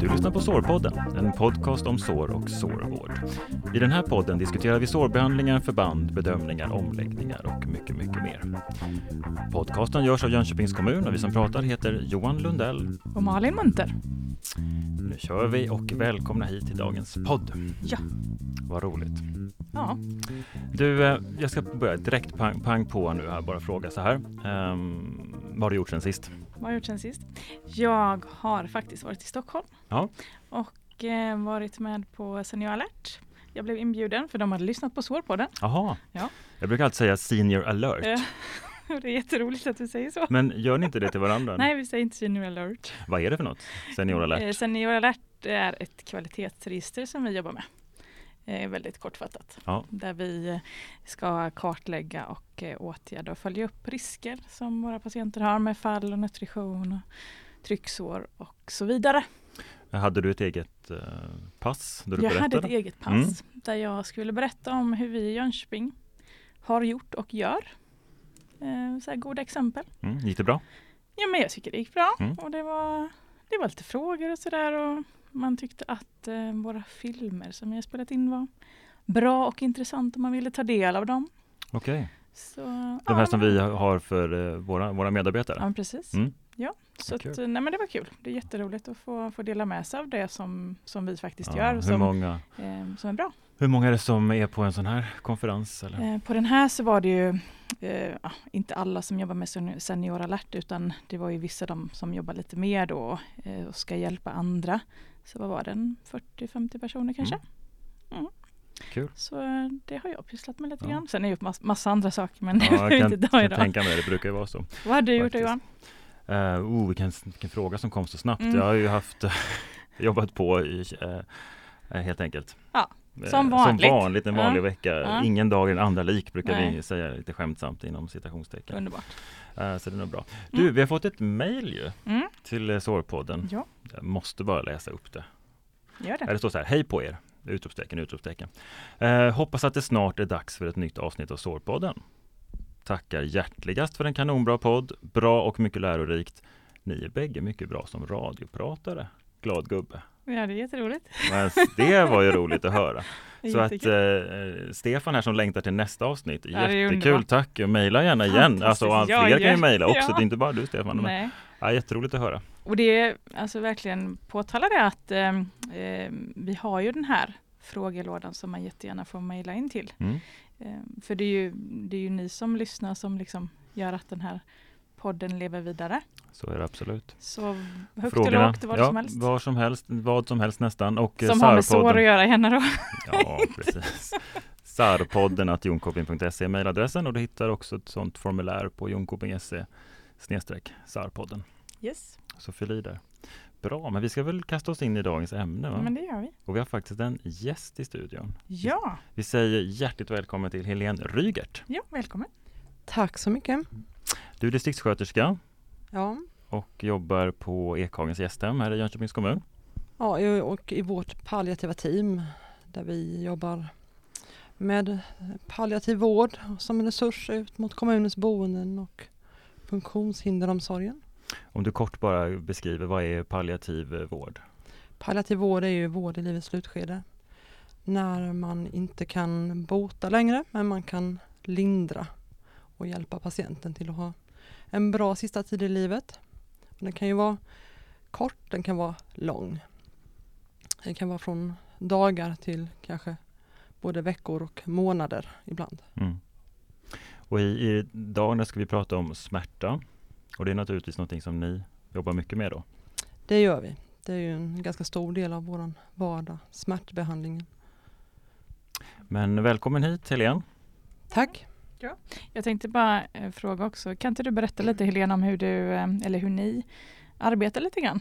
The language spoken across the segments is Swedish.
Du lyssnar på Sårpodden, en podcast om sår och sårvård. I den här podden diskuterar vi sårbehandlingar, förband, bedömningar, omläggningar och mycket, mycket mer. Podcasten görs av Jönköpings kommun och vi som pratar heter Johan Lundell. Och Malin Munter. Nu kör vi och välkomna hit till dagens podd. Ja. Vad roligt. Ja. Du, eh, jag ska börja direkt pang, pang på nu här, bara fråga så här. Um, vad har du gjort sen sist? Vad har jag gjort sen sist? Jag har faktiskt varit i Stockholm Ja. och eh, varit med på Senior alert. Jag blev inbjuden för de hade lyssnat på Sårpodden. Jaha. Ja. Jag brukar alltid säga senior alert. Eh, Det är jätteroligt att du säger så. Men gör ni inte det till varandra? Nej, vi säger inte Senior alert. Vad är det för något? Senior alert? Eh, Senior alert är ett kvalitetsregister som vi jobbar med. Eh, väldigt kortfattat. Ja. Där vi eh, ska kartlägga och eh, åtgärda och följa upp risker som våra patienter har med fall och nutrition, och trycksår och så vidare. Hade du ett eget pass? Där du Jag hade ett berättade? eget pass där jag skulle berätta om hur vi i Jönköping har gjort och gör. Så här goda exempel. Mm, gick det bra? Ja men jag tycker det gick bra Mm. och det var, det var lite frågor och sådär man tyckte att eh, våra filmer som jag spelat in var bra och intressant och man ville ta del av dem. Okej. Så, De här ja, som vi har för eh, våra, våra medarbetare? Ja precis. Mm. Ja, så att, nej, men det var kul. Det är jätteroligt att få, få dela med sig av det som, som vi faktiskt Ja, gör hur, som, många, eh, som är bra. hur många är det som är på en sån här konferens? Eller? Eh, På den här så var det ju eh, inte alla som jobbar med sen- Senior alert utan det var ju vissa de som jobbar lite mer då eh, och ska hjälpa andra. Så vad var det, en 40-50 personer kanske? Mm. Kul. Så eh, det har jag pysslat med lite Ja. grann. Sen är det ju mass- massa andra saker men det Ja, behöver vi jag inte kan, ta kan idag. tänka mig det, det brukar ju vara så. Vad har du gjort faktiskt. Johan? Uh, oh, vilken, vilken fråga som kom så snabbt. Mm. Jag har ju haft jobbat på i, eh, helt enkelt. Ja, som vanligt. Som vanligt en Ja. vanlig vecka. Ja. Ingen dag är den andra lik brukar vi Nej. säga lite skämtsamt inom citationstecken. Underbart. Eh, så det är nog bra. Mm. Du, vi har fått ett mejl ju Mm. till Sårpodden. Ja, Jag måste bara läsa upp det. gör Ja, det. Det står så här, hej på er! Utropstecken, utropstecken. Eh, hoppas att det snart är dags för ett nytt avsnitt av Sårpodden. Tackar hjärtligast för en kanonbra podd, bra och mycket lärorikt. Ni är bägge mycket bra som radiopratare. Glad gubbe. Ja, det är jätteroligt. Men det var ju roligt att höra. Så att eh, Stefan här som längtar till nästa avsnitt, Ja, jättekul, tack! Och Mejla gärna igen, alltså Ja, fler kan ju mejla också, Ja. det är inte bara du Stefan. Men, ja, jätteroligt att höra. Och det är alltså verkligen påtala det att eh, eh, vi har ju den här frågelådan som man jättegärna får mejla in till. Mm. Eh, för det är, ju, det är ju ni som lyssnar som liksom gör att den här podden lever vidare. Så är det absolut. Så högt Frågorna, och lågt, vad ja, som helst. Var som helst, vad som helst nästan. Och eh, Som har med sår att göra gärna då. Ja, precis. Sarpodden att jonkoping.se är mejladressen och du hittar också ett sånt formulär på jonkoping.se snedstreck Sarpodden. Yes, Så fyll i där. Bra, men vi ska väl kasta oss in i dagens ämne va? men det gör vi. Och vi har faktiskt en gäst i studion. Ja, Vi säger hjärtligt välkommen till Helene Rygert. ja välkommen. Tack så mycket. Du är distriktssköterska Ja, och jobbar på Ekhagens gästhem här i Jönköpings kommun. ja och i vårt palliativa team där vi jobbar med palliativ vård som en resurs ut mot kommunens boenden och funktionshinderomsorgen. Om du kort bara beskriver, vad är palliativ eh, vård? Palliativ vård är ju vård i livets slutskede. När man inte kan bota längre men man kan lindra och hjälpa patienten till att ha en bra sista tid i livet. Den kan ju vara kort, den kan vara lång. Det kan vara från dagar till kanske både veckor och månader ibland. Mm. Och i, idag ska vi prata om smärta. Och det är naturligtvis någonting som ni jobbar mycket med då. Det gör vi. Det är ju en ganska stor del av vår vardag, smärtbehandlingen. Men välkommen hit Helene. Tack! Jag tänkte bara eh, fråga också, kan inte du berätta lite Helena om hur du, eh, eller hur ni arbetar lite grann?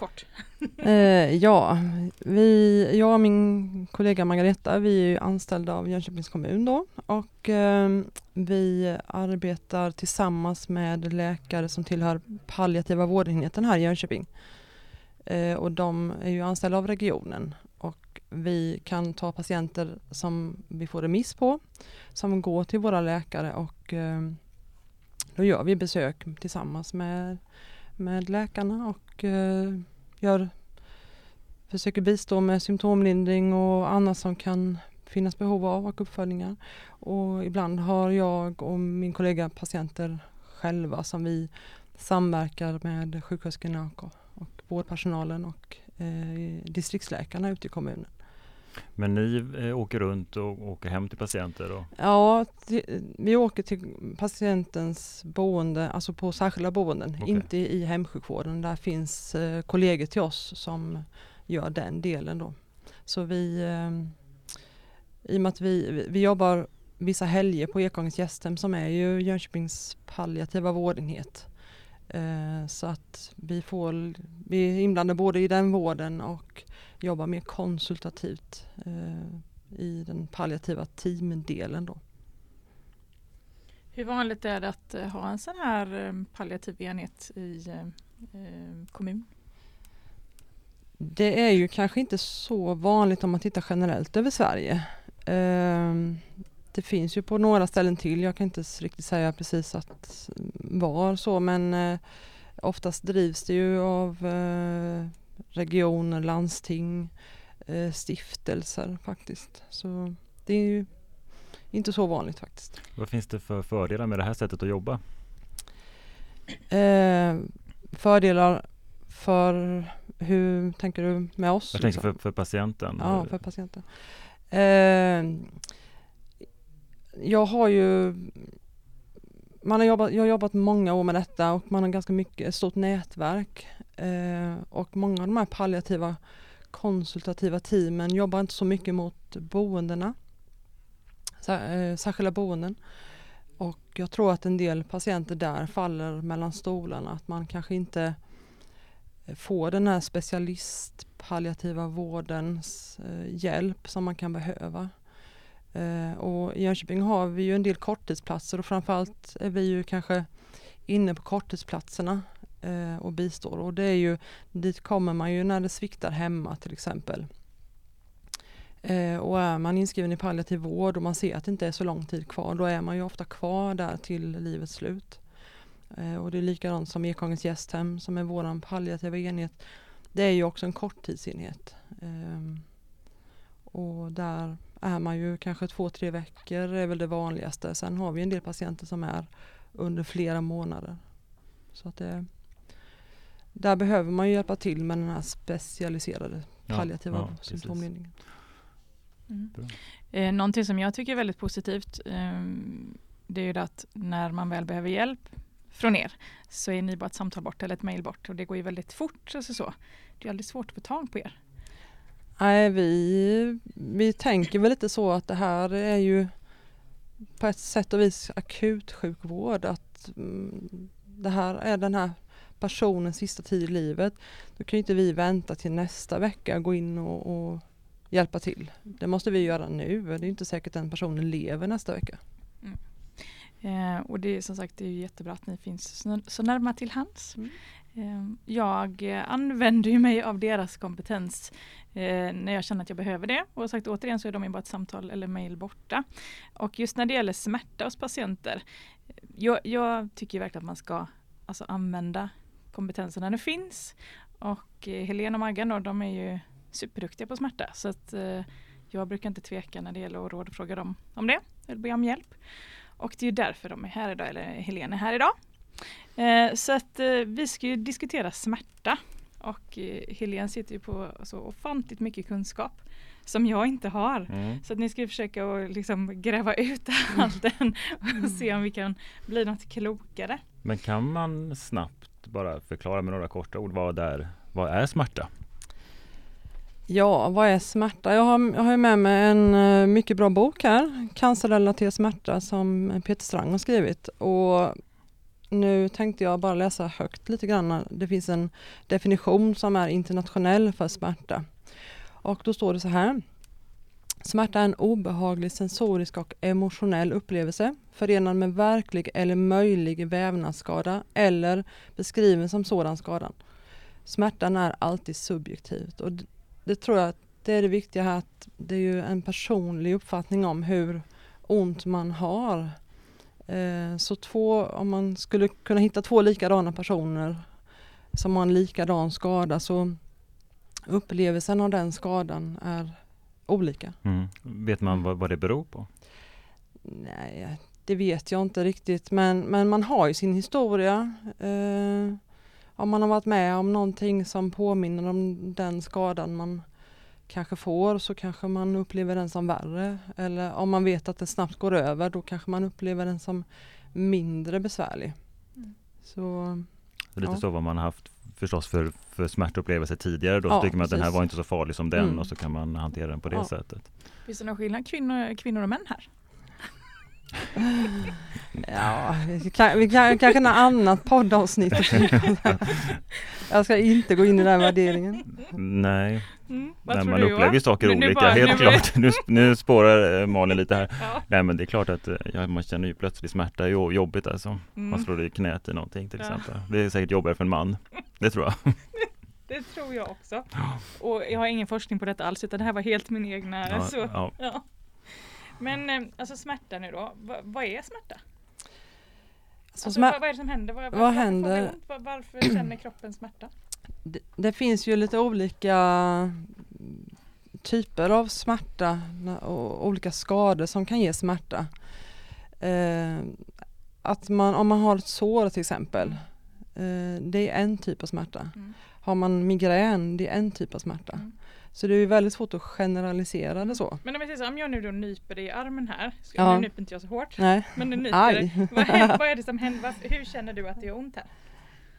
Kort. Eh, ja, vi, jag och min kollega Margareta, vi är ju anställda av Jönköpings kommun då och eh, vi arbetar tillsammans med läkare som tillhör palliativa vårdenheten här i Jönköping. Eh, och de är ju anställda av regionen och vi kan ta patienter som vi får remiss på, som går till våra läkare och eh, då gör vi besök tillsammans med, med läkarna och eh, gör, försöker bistå med symptomlindring och annat som kan finnas behov av och uppföljningar. Och ibland har jag och min kollega patienter själva som vi samverkar med sjuksköterskorna och, och vårdpersonalen och eh, distriktsläkarna ute i kommunen. Men ni eh, åker runt och åker hem till patienter? Och... Ja, vi åker till patientens boende, alltså på särskilda boenden, okay. inte i hemsjukvården. Där finns eh, kollegor till oss som gör den delen då. Så vi, eh, i och med att vi, vi jobbar vissa helger på Ekångens gästhem som är ju Jönköpings palliativa vårdenhet. Eh, så att vi, får, vi är inblandade både i den vården och jobbar mer konsultativt eh, i den palliativa teamdelen. Då. Hur vanligt är det att eh, ha en sån här palliativ enhet i kommun? Det är ju kanske inte så vanligt om man tittar generellt över Sverige. Det finns ju på några ställen till. Jag kan inte riktigt säga precis att var så men eh, oftast drivs det ju av eh, regioner, landsting, eh, stiftelser faktiskt. Så det är ju inte så vanligt faktiskt. Vad finns det för fördelar med det här sättet att jobba? Eh, fördelar för hur tänker du med oss? Jag tänker för, för patienten. Ja, för patienten. Eh, jag har ju man har jobbat, jag har jobbat många år med detta och man har ganska mycket, stort nätverk eh, och många av de här palliativa konsultativa teamen jobbar inte så mycket mot boendena, eh, särskilda boenden. Och jag tror att en del patienter där faller mellan stolarna, att man kanske inte får den här specialistpalliativa vårdens eh, hjälp som man kan behöva. Eh, och i Jönköping har vi ju en del korttidsplatser och framförallt är vi ju kanske inne på korttidsplatserna eh, och bistår. Och det är ju, dit kommer man ju när det sviktar hemma till exempel. Eh, och är man inskriven i palliativ vård och man ser att det inte är så lång tid kvar, då är man ju ofta kvar där till livets slut. Eh, och det är likadant som Ekångens gästhem som är våran palliativa enhet. Det är ju också en korttidsenhet. Eh, och där är man ju kanske två, tre veckor är väl det vanligaste. Sen har vi en del patienter som är under flera månader. Så att det, där behöver man ju hjälpa till med den här specialiserade palliativa ja, ja, symptomlindringen. Mm. Eh, någonting som jag tycker är väldigt positivt eh, det är ju det att när man väl behöver hjälp från er så är ni bara ett samtal bort eller ett mejl bort och det går ju väldigt fort. Alltså så. Det är aldrig svårt att få tag på er. Nej, vi, vi tänker väl lite så att det här är ju på ett sätt och vis akutsjukvård. Att mm, det här är den här personens sista tid i livet. Då kan inte vi vänta till nästa vecka och gå in och, och hjälpa till. Det måste vi göra nu. Det är inte säkert att den personen lever nästa vecka. Mm. Eh, och det är som sagt det är jättebra att ni finns så, närma till hands. Mm. Ehm, jag använder mig av deras kompetens eh, när jag känner att jag behöver det. Och sagt återigen så är de bara ett samtal eller mail borta. Och just när det gäller smärta hos patienter. Jag, jag tycker verkligen att man ska alltså, använda kompetensen när det finns. Och eh, Helena och Maggan då, de är ju superduktiga på smärta. Så att eh, jag brukar inte tveka när det gäller att rådfråga dem om det. Eller be om hjälp. Och det är därför de är här idag, eller Helena är här idag. Eh, så att eh, vi ska ju diskutera smärta och eh, Helene sitter ju på så ofantligt mycket kunskap som jag inte har. Mm. Så att ni ska försöka att liksom gräva ut allt den och se om vi kan bli något klokare. Men kan man snabbt bara förklara med några korta ord vad är, vad är smärta? Ja, vad är smärta? Jag har, jag har med mig en eh, mycket bra bok här, Cancerrelaterad smärta, som Peter Strang har skrivit. Och nu tänkte jag bara läsa högt lite grann. Det finns en definition som är internationell för smärta. Och då står det så här. Smärta är en obehaglig sensorisk och emotionell upplevelse förenad med verklig eller möjlig vävnadsskada eller beskriven som sådan skadan. Smärtan är alltid subjektivt och det tror jag det är det viktiga här att det är ju en personlig uppfattning om hur ont man har Eh, så två, om man skulle kunna hitta två likadana personer som har en likadan skada så upplevelsen av den skadan är olika. Mm. Vet man vad, vad det beror på? Nej, det vet jag inte riktigt men, men man har ju sin historia. Eh, om man har varit med om någonting som påminner om den skadan man kanske får så kanske man upplever den som värre. Eller om man vet att det snabbt går över då kanske man upplever den som mindre besvärlig. Mm. Så Lite Ja. så vad man har haft förstås för, för smärtupplevelser tidigare då. Ja, så tycker man att den här precis. var inte så farlig som den Mm. och så kan man hantera den på det Ja. sättet. Finns det någon skillnad kvinnor, kvinnor och män här? Ja, vi kan, vi kan kanske något annat poddavsnitt. jag ska inte gå in i den värderingen. Nej, Mm. Nej man upplever ju saker Nu- nu olika, bara- helt nu- klart. Nu, nu spårar eh, Malin lite här. Ja. Nej men det är klart att eh, ja, man känner ju plötsligt smärta, är ju jobbigt alltså. Man Mm. slår i knät i någonting till Ja. exempel. Det är säkert jobbigare för en man. Det tror jag. Det tror jag också. Och jag har ingen forskning på detta alls utan det här var helt min egna. Ja, så, ja. Men eh, alltså smärta nu då, Va, vad är smärta? Så Alltså, smär- vad, vad är det som händer? Var, vad händer? Var, varför känner kroppen smärta? det, det finns ju lite olika typer av smärta och olika skador som kan ge smärta. Eh, att man, om man har ett sår till exempel, eh, det är en typ av smärta. Mm. Har man migrän, det är en typ av smärta. Mm. Så det är ju väldigt svårt att generalisera det så. Men om jag säger så, om jag nu då nyper dig i armen här, så, Ja. nu nyper inte jag så hårt, Nej, men nu nyper Aj. det. Vad, händer, vad är det som händer? Hur känner du att det gör ont här?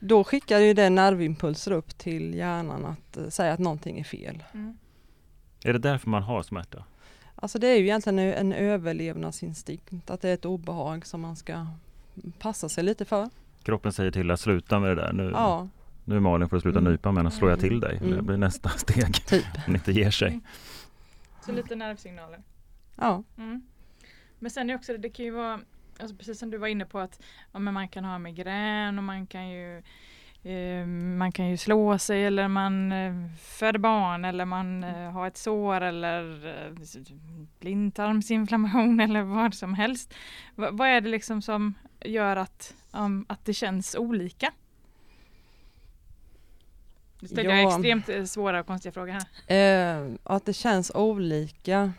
då skickar ju det nervimpulser upp till hjärnan att eh, säga att någonting är fel. Mm. Är det därför man har smärta? Alltså det är ju egentligen en överlevnadsinstinkt, att det är ett obehag som man ska passa sig lite för. Kroppen säger till att sluta med det där. Nu, Ja, nu Malin får du sluta Mm. nypa men då slår jag till dig. Mm. Det blir nästa steg. typ. Om inte ger sig. Mm. Så lite nervsignaler. Ja, Mm. Men sen är också det, det kan ju vara, alltså precis som du var inne på att ja, men man kan ha migrän och man kan ju eh, man kan ju slå sig eller man eh, föder barn eller man eh, har ett sår eller eh, blindtarmsinflammation eller vad som helst. Va, vad är det liksom som gör att, um, att det känns olika? Nu ställer jag Ja. extremt eh, svåra och konstiga frågor här. eh, att det känns olika.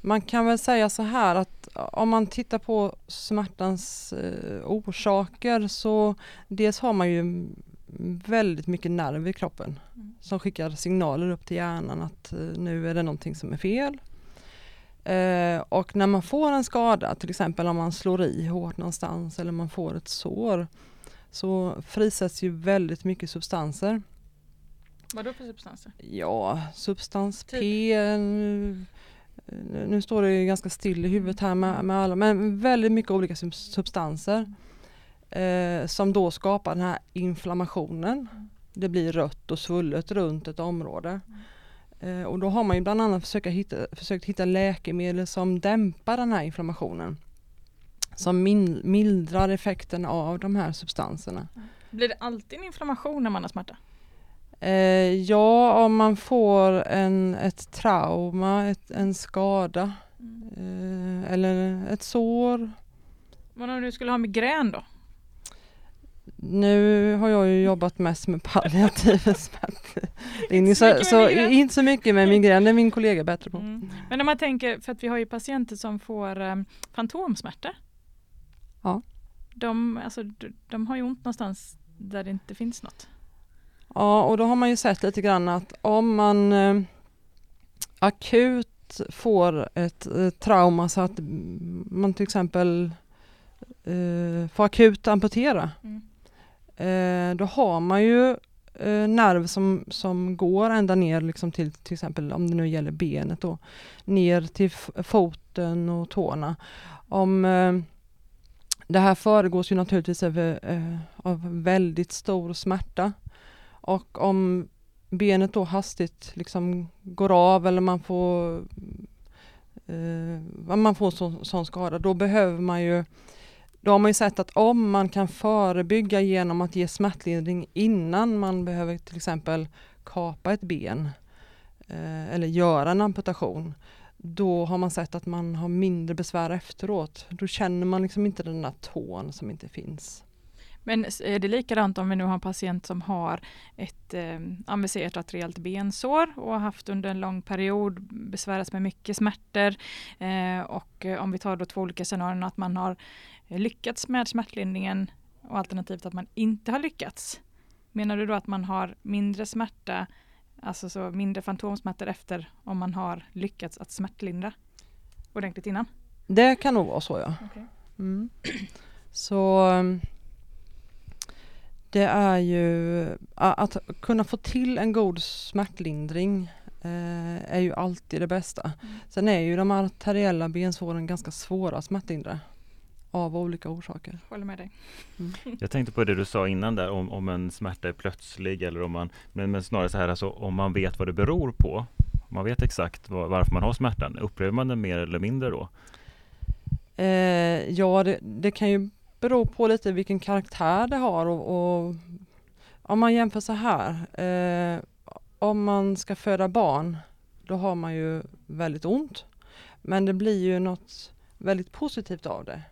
Man kan väl säga så här att om man tittar på smärtans eh, orsaker så dels har man ju väldigt mycket nerv i kroppen Mm. som skickar signaler upp till hjärnan att eh, nu är det någonting som är fel. Eh, och när man får en skada, till exempel om man slår i hårt någonstans eller man får ett sår, så frisätts ju väldigt mycket substanser. Vad då för substanser? Ja, substans Typ? P, nu, står det ju ganska still i huvudet här med, med alla, men väldigt mycket olika sub- substanser eh, som då skapar den här inflammationen. Det blir rött och svullet runt ett område. Eh, och då har man ju bland annat försökt hitta, försökt hitta läkemedel som dämpar den här inflammationen. Som mildrar effekten av de här substanserna. Blir det alltid en inflammation när man har smärta? Eh, ja, om man får en, ett trauma, ett, en skada eh, eller ett sår. Men om du skulle ha migrän då? Nu har jag ju jobbat mest med palliativ smärtlindring så så, mycket så inte så mycket med migrän, det är min kollega bättre på. Mm. Men om man tänker, för att vi har ju patienter som får um, fantomsmärtor. Ja. De, alltså, de, har ju ont någonstans där det inte finns något. Ja, och då har man ju sett lite grann att om man eh, akut får ett eh, trauma så att man till exempel eh, får akut amputera Mm. eh, då har man ju eh, nerv som, som går ända ner liksom till till exempel om det nu gäller benet då, ner till foten och tårna. Om eh, det här föregås ju naturligtvis över, eh, eh, av väldigt stor smärta. Och om benet då hastigt liksom går av eller man får eh, man får sån, sån skada, då behöver man ju då har man ju sett att om man kan förebygga genom att ge smärtlindring innan man behöver till exempel kapa ett ben eh, eller göra en amputation, då har man sett att man har mindre besvär efteråt. Då känner man liksom inte den där tån som inte finns. Men är det likadant om vi nu har en patient som har ett, eh, ett rejält bensår och har haft under en lång period besvärats med mycket smärtor eh, och eh, om vi tar då två olika scenarion att man har lyckats med smärtlindringen och alternativt att man inte har lyckats. Menar du då att man har mindre smärta, alltså så mindre fantomsmärtor efter om man har lyckats att smärtlindra ordentligt innan? Det kan nog vara så ja. Okay. Mm. Så det är ju att kunna få till en god smärtlindring eh, är ju alltid det bästa. Mm. Sen är ju de arteriella bensåren ganska svåra att smärtlindra av olika orsaker. Håller med dig. Mm. Jag tänkte på det du sa innan där om, om en smärta är plötslig eller om man, men, men snarare så här alltså om man vet vad det beror på. Om man vet exakt var, varför man har smärtan, upplever man den mer eller mindre då? Eh, ja, det, det, kan ju bero på lite vilken karaktär det har och, och om man jämför så här. Eh, om man ska föda barn, då har man ju väldigt ont. Men det blir ju något väldigt positivt av det.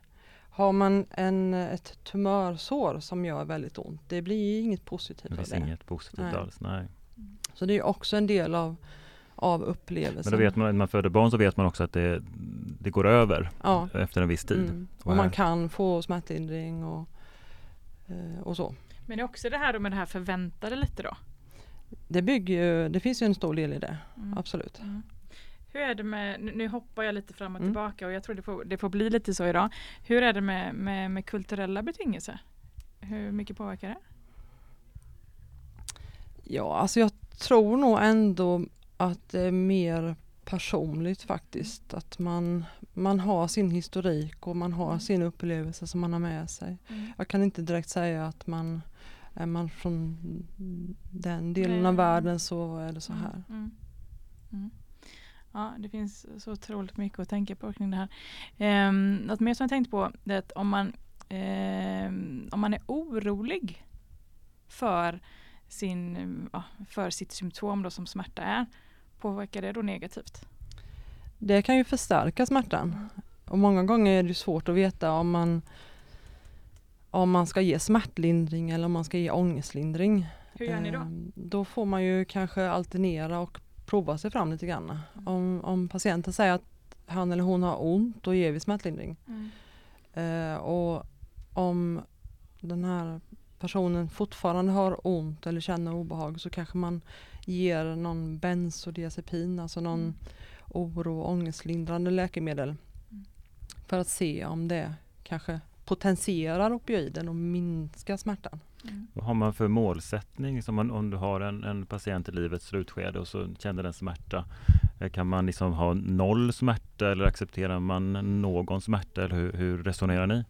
Har man en, ett tumörsår som gör väldigt ont, det blir inget positivt det av det. inget positivt nej. alls, nej. Så det är också en del av, av upplevelsen. Men då vet man, när man föder barn så vet man också att det, det går över ja. efter en viss tid. Mm. Och, och man kan få smärtlindring och, eh, och så. Men det är också det här med det här förväntade lite då? Det, bygger det finns ju en stor del i det, mm. absolut. Mm. Hur är det med, nu hoppar jag lite fram och mm. tillbaka och jag tror det får, det får bli lite så idag. Hur är det med, med, med kulturella betingelser? Hur mycket påverkar det? Ja, alltså jag tror nog ändå att det är mer personligt faktiskt. Att man, man har sin historik och man har mm. sin upplevelse som man har med sig. Mm. Jag kan inte direkt säga att man är man från den delen av världen så är det så här. Mm. mm. Ja, det finns så otroligt mycket att tänka på kring det här. Eh, något mer som jag tänkt på är att om man, eh, om man är orolig för, sin, för sitt symptom då som smärta är, påverkar det då negativt? Det kan ju förstärka smärtan. Och många gånger är det svårt att veta om man, om man ska ge smärtlindring eller om man ska ge ångestlindring. Hur gör ni då? Ehm, då får man ju kanske alternera och prova sig fram lite grann. Mm. Om, om patienten säger att han eller hon har ont, då ger vi smärtlindring. Mm. Eh, och om den här personen fortfarande har ont eller känner obehag så kanske man ger någon bensodiazepin, alltså någon mm. oro och ångestlindrande läkemedel. Mm. För att se om det kanske potentierar opioiden och minskar smärtan. Mm. Vad har man för målsättning? Som man, om du har en, en patient i livets slutskede och så känner den smärta. Eh, kan man liksom ha noll smärta eller accepterar man någon smärta? Eller hur, hur resonerar ni?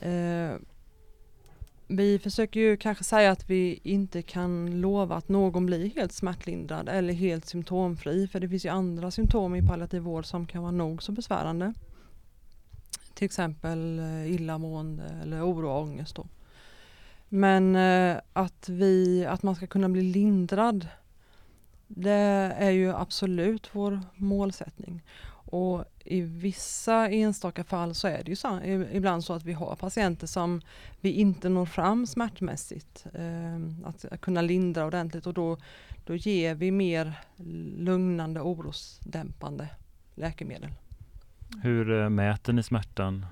Eh, vi försöker ju kanske säga att vi inte kan lova att någon blir helt smärtlindrad eller helt symptomfri. För det finns ju andra symptom i palliativ vård som kan vara nog så besvärande. Till exempel eh, illamående eller oro och ångest. Då. Men eh, att, vi, att man ska kunna bli lindrad, det är ju absolut vår målsättning. Och i vissa enstaka fall så är det ju så, ibland så att vi har patienter som vi inte når fram smärtmässigt. Eh, att kunna lindra ordentligt och då, då ger vi mer lugnande orosdämpande läkemedel. Hur eh, mäter ni smärtan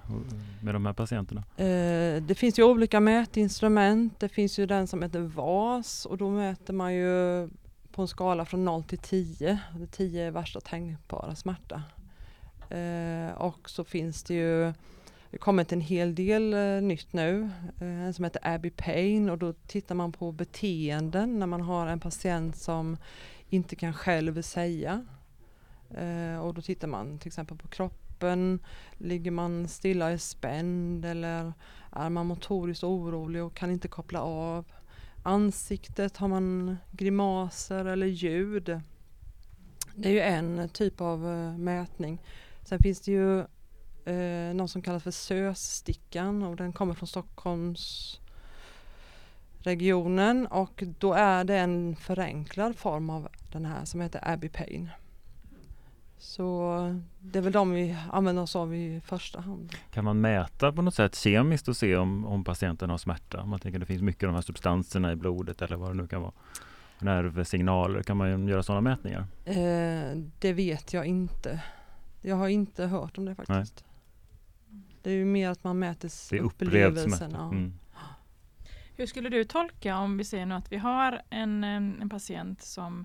med de här patienterna? Eh, det finns ju olika mätinstrument. Det finns ju den som heter VAS och då mäter man ju på en skala från 0 till 10. 10 är värsta tänkbara smärta. Eh, och så finns det ju det har kommit en hel del eh, nytt nu, eh, som heter Abby Pain och då tittar man på beteenden när man har en patient som inte kan själv säga. Eh, och då tittar man till exempel på kroppen, ligger man stilla i spänd eller är man motoriskt orolig och kan inte koppla av. Ansiktet, har man grimaser eller ljud? Det är ju en typ av eh, mätning. Sen finns det ju eh, något som kallas för SÖS-stickan och den kommer från Stockholms regionen och då är det en förenklad form av den här som heter Abbey Pain. Så det är väl de vi använder oss av i första hand. Kan man mäta på något sätt kemiskt och se om, om patienten har smärta? Man tänker att det finns mycket av de här substanserna i blodet eller vad det nu kan vara. Nervsignaler, kan man göra sådana mätningar? Eh, det vet jag inte. Jag har inte hört om det faktiskt. Nej. Det är ju mer att man mäter det upplevelsen. Mm. Hur skulle du tolka om vi säger nu att vi har en, en patient som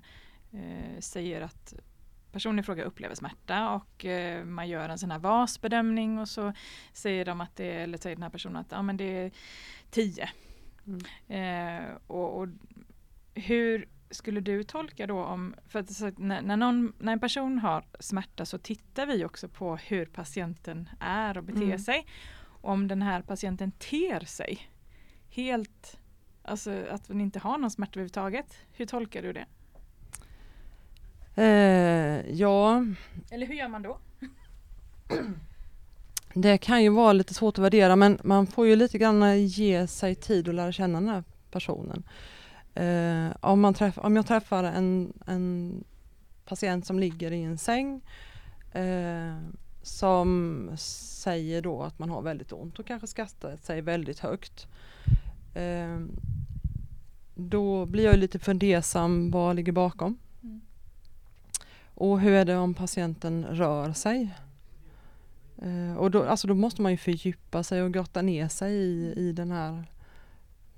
eh, säger att personen i fråga upplever smärta och eh, man gör en sån här VAS-bedömning och så säger de att det är, eller säger den här personen att ja, men det är 10. Mm. Eh, och, och, hur skulle du tolka då om, för att när, när, någon, när en person har smärta så tittar vi också på hur patienten är och beter mm. sig. Om den här patienten ter sig helt, alltså att den inte har någon smärta överhuvudtaget. Hur tolkar du det? Eh, ja. Eller hur gör man då? Det kan ju vara lite svårt att värdera men man får ju lite grann ge sig tid att lära känna den här personen. Eh, om, man träff, om jag träffar en, en patient som ligger i en säng eh, som säger då att man har väldigt ont och kanske skrattar sig väldigt högt. Eh, då blir jag lite fundersam vad ligger bakom. Och hur är det om patienten rör sig? Eh, och då, alltså då måste man ju fördjupa sig och grotta ner sig i, i den här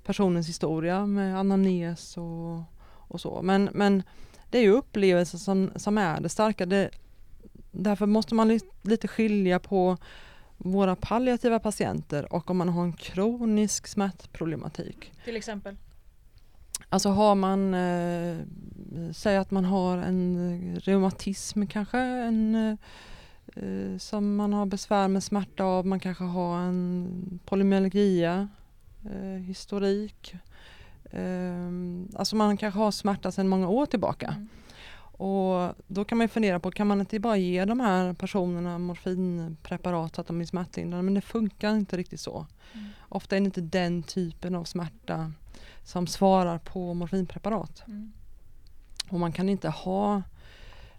personens historia med anamnes och, och så. Men, men det är ju upplevelsen som, som är det starka. Det, därför måste man li, lite skilja på våra palliativa patienter och om man har en kronisk smärtproblematik. Till exempel? Alltså har man, eh, säg att man har en reumatism kanske, en, eh, som man har besvär med smärta av, man kanske har en polymyalgia, eh, historik. Eh, alltså man kanske har smärta sedan många år tillbaka. Mm. Och då kan man fundera på, kan man inte bara ge de här personerna morfinpreparat så att de blir smärtlindrande? Men det funkar inte riktigt så. Mm. Ofta är det inte den typen av smärta som svarar på morfinpreparat. Mm. Och man kan inte ha,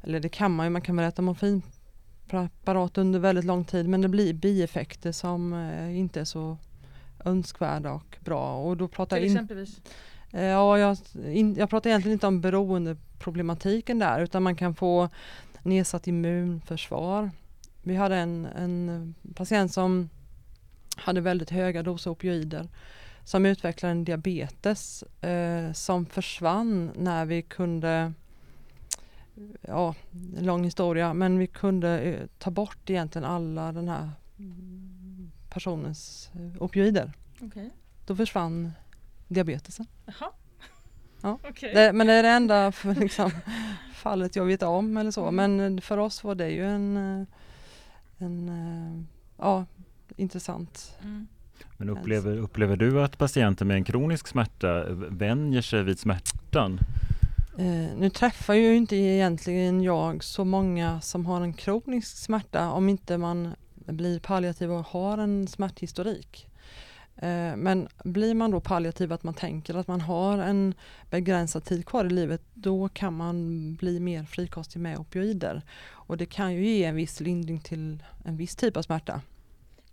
eller det kan man ju, man kan väl äta morfinpreparat under väldigt lång tid men det blir bieffekter som eh, inte är så önskvärda och bra. Och då pratar Till exempelvis? Eh, ja, jag, in, jag pratar egentligen inte om beroendeproblematiken där utan man kan få nedsatt immunförsvar. Vi hade en, en patient som hade väldigt höga doser opioider som utvecklade en diabetes eh, som försvann när vi kunde ja, lång historia, men vi kunde eh, ta bort egentligen alla den här personens eh, opioider. Okay. Då försvann diabetesen. Jaha. Ja. Okay. Det, men det är det enda för, liksom, fallet jag vet om eller så. Mm. Men för oss var det ju en, eh, en ja, intressant mm. Men upplever, upplever du att patienter med en kronisk smärta vänjer sig vid smärtan? Eh, nu träffar ju inte egentligen jag så många som har en kronisk smärta om inte man blir palliativ och har en smärthistorik. Eh, men blir man då palliativ att man tänker att man har en begränsad tid kvar i livet då kan man bli mer frikostig med opioider. Och det kan ju ge en viss lindring till en viss typ av smärta.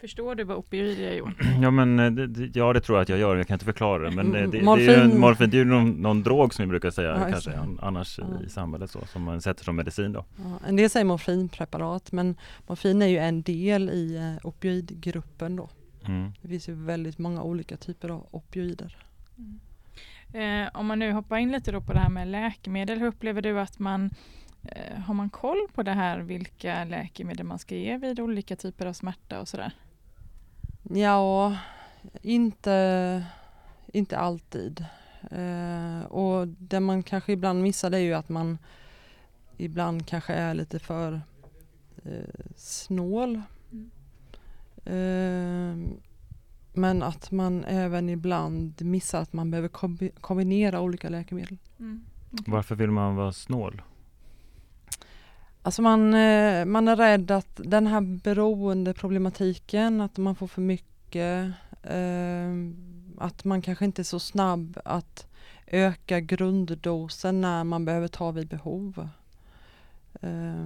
Förstår du vad opioider är Johan? Ja, men, eh, det, ja det tror jag att jag gör, jag kan inte förklara det. Men det, det, morfin. det är ju, morfin, det är ju någon, någon drog som vi brukar säga ja, kanske annars ja. i samhället så, som man sätter som medicin då. Ja, en del säger morfinpreparat men morfin är ju en del i eh, opioidgruppen då. Mm. Det finns ju väldigt många olika typer av opioider. Mm. Eh, om man nu hoppar in lite då på det här med läkemedel, hur upplever du att man eh, har man koll på det här vilka läkemedel man ska ge vid olika typer av smärta och sådär? Ja, inte, inte alltid. Eh, och det man kanske ibland missar det är ju att man ibland kanske är lite för eh, snål. Mm. Eh, men att man även ibland missar att man behöver kombinera olika läkemedel. Mm. Okay. Varför vill man vara snål? Alltså man, eh, man är rädd att den här beroendeproblematiken, att man får för mycket, eh, att man kanske inte är så snabb att öka grunddosen när man behöver ta vid behov. Eh,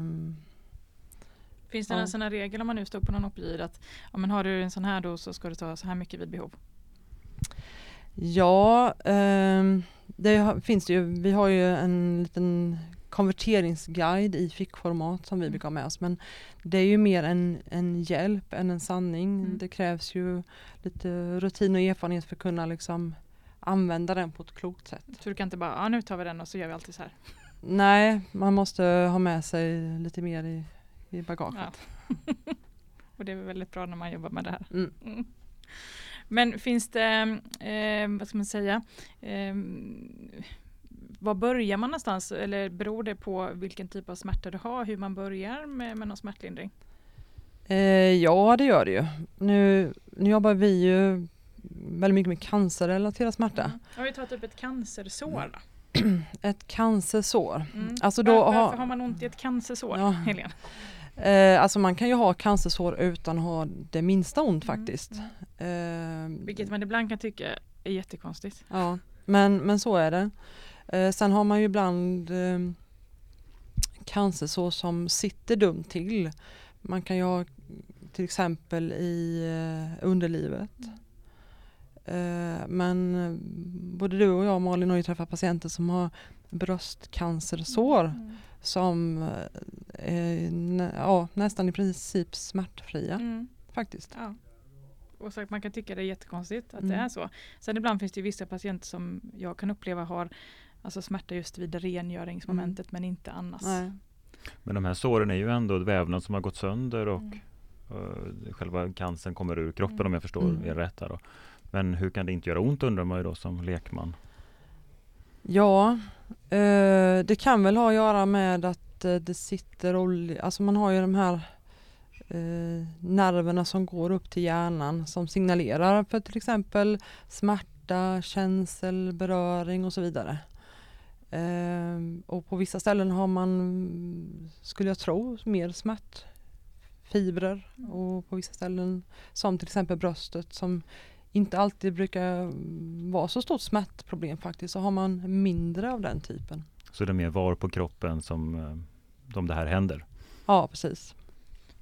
Finns det Ja. någon sån här regel om man nu står på någon opioid att ja, men har du en sån här dos så ska du ta så här mycket vid behov? Ja, ehm, det finns det ju. Vi har ju en liten konverteringsguide i fickformat som vi brukar ha med oss. Men det är ju mer en, en hjälp än en sanning. Mm. Det krävs ju lite rutin och erfarenhet för att kunna liksom använda den på ett klokt sätt. Så du kan inte bara, ja nu tar vi den och så gör vi alltid så här. Nej, man måste ha med sig lite mer i, i bagaget. och det är väl väldigt bra när man jobbar med det här. Mm. Mm. Men finns det, eh, vad ska man säga, eh, var börjar man någonstans? Eller beror det på vilken typ av smärta du har, hur man börjar med, med någon smärtlindring? Eh, ja, det gör det ju. Nu, nu jobbar vi ju väldigt mycket med cancerrelaterad smärta. Mm. Om vi tar typ ett cancersår då? Ett cancersår. Mm. Alltså då varför har man ont i ett cancersår, Ja. Helene? Eh, alltså man kan ju ha cancersår utan att ha det minsta ont Mm, faktiskt. mm. Eh, Vilket man ibland kan tycka är jättekonstigt. ja, men, men så är det. Eh, sen har man ju ibland eh, cancersår som sitter dumt till. Man kan ju ha till exempel i eh, underlivet. Eh, men både du och jag Malin har ju träffat patienter som har bröstcancersår Mm. som är ja, nästan i princip smärtfria Mm. faktiskt. Ja. Och så att man kan tycka det är jättekonstigt att det Mm. är så. Sen ibland finns det ju vissa patienter som jag kan uppleva har alltså smärta just vid rengöringsmomentet men inte annars. Mm. Nej. Men de här såren är ju ändå vävnad som har gått sönder och Mm. eh, själva cancern kommer ur kroppen Mm. om jag förstår Mm. er rätt här då. Men hur kan det inte göra ont undrar man ju då som lekman. Ja, eh, det kan väl ha att göra med att eh, det sitter olja, alltså man har ju de här eh, nerverna som går upp till hjärnan som signalerar för till exempel smärta, känsel, beröring och så vidare. Eh, och på vissa ställen har man, skulle jag tro, mer smärtfibrer och på vissa ställen som till exempel bröstet som inte alltid brukar vara så stort smärtproblem faktiskt så har man mindre av den typen. Så det är mer var på kroppen som, eh, som det här händer. Ja precis.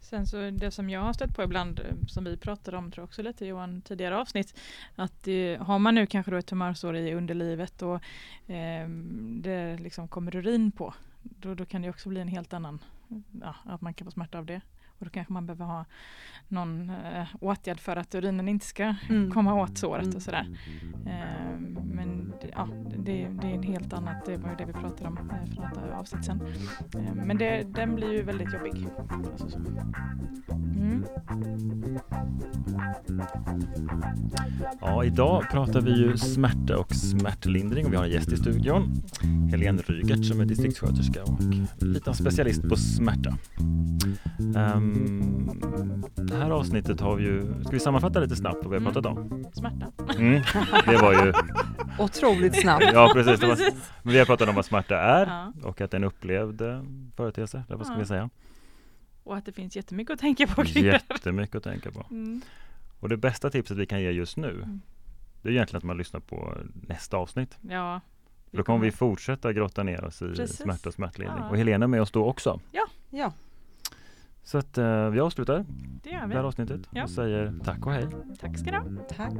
Sen så det som jag har stött på ibland, eh, som vi pratade om tror jag också lite Johan tidigare avsnitt, att det, har man nu kanske då ett tumörsår i underlivet och eh, det liksom kommer urin på, då, då kan det också bli en helt annan, ja, att man kan få smärta av det. Och då kanske man behöver ha någon eh, åtgärd för att urinen inte ska Mm. komma åt såret och sådär. Eh, men det, ja, det, det är en helt annat, det var ju det vi pratade om eh, för något avsnitt sen. Eh, men det, den blir ju väldigt jobbig. Alltså så. Mm. Ja, idag pratar vi ju smärta och smärtlindring och vi har en gäst i studion. Helene Rygert som är distriktssköterska och lite specialist på smärta. Ehm, det här avsnittet har vi ju, ska vi sammanfatta lite snabbt vad vi har Mm. pratat om? Smärta. Mm, det var ju, Otroligt snabbt. ja precis, det var, Precis. men vi har pratat om vad smärta är Ja. och att det är en upplevd eh, företeelse, eller vad ska Ja. vi säga? Och att det finns jättemycket att tänka på kring det. Jättemycket att tänka på. Mm. Och det bästa tipset vi kan ge just nu, Mm. det är egentligen att man lyssnar på nästa avsnitt. Ja. För då kommer vi fortsätta grotta ner oss i Precis. smärta och smärtlindring. Ja. Och Helena är med oss då också. Ja, Så att eh, vi avslutar Det gör det här vi. avsnittet Ja. och säger tack och hej. Tack ska du ha. tack.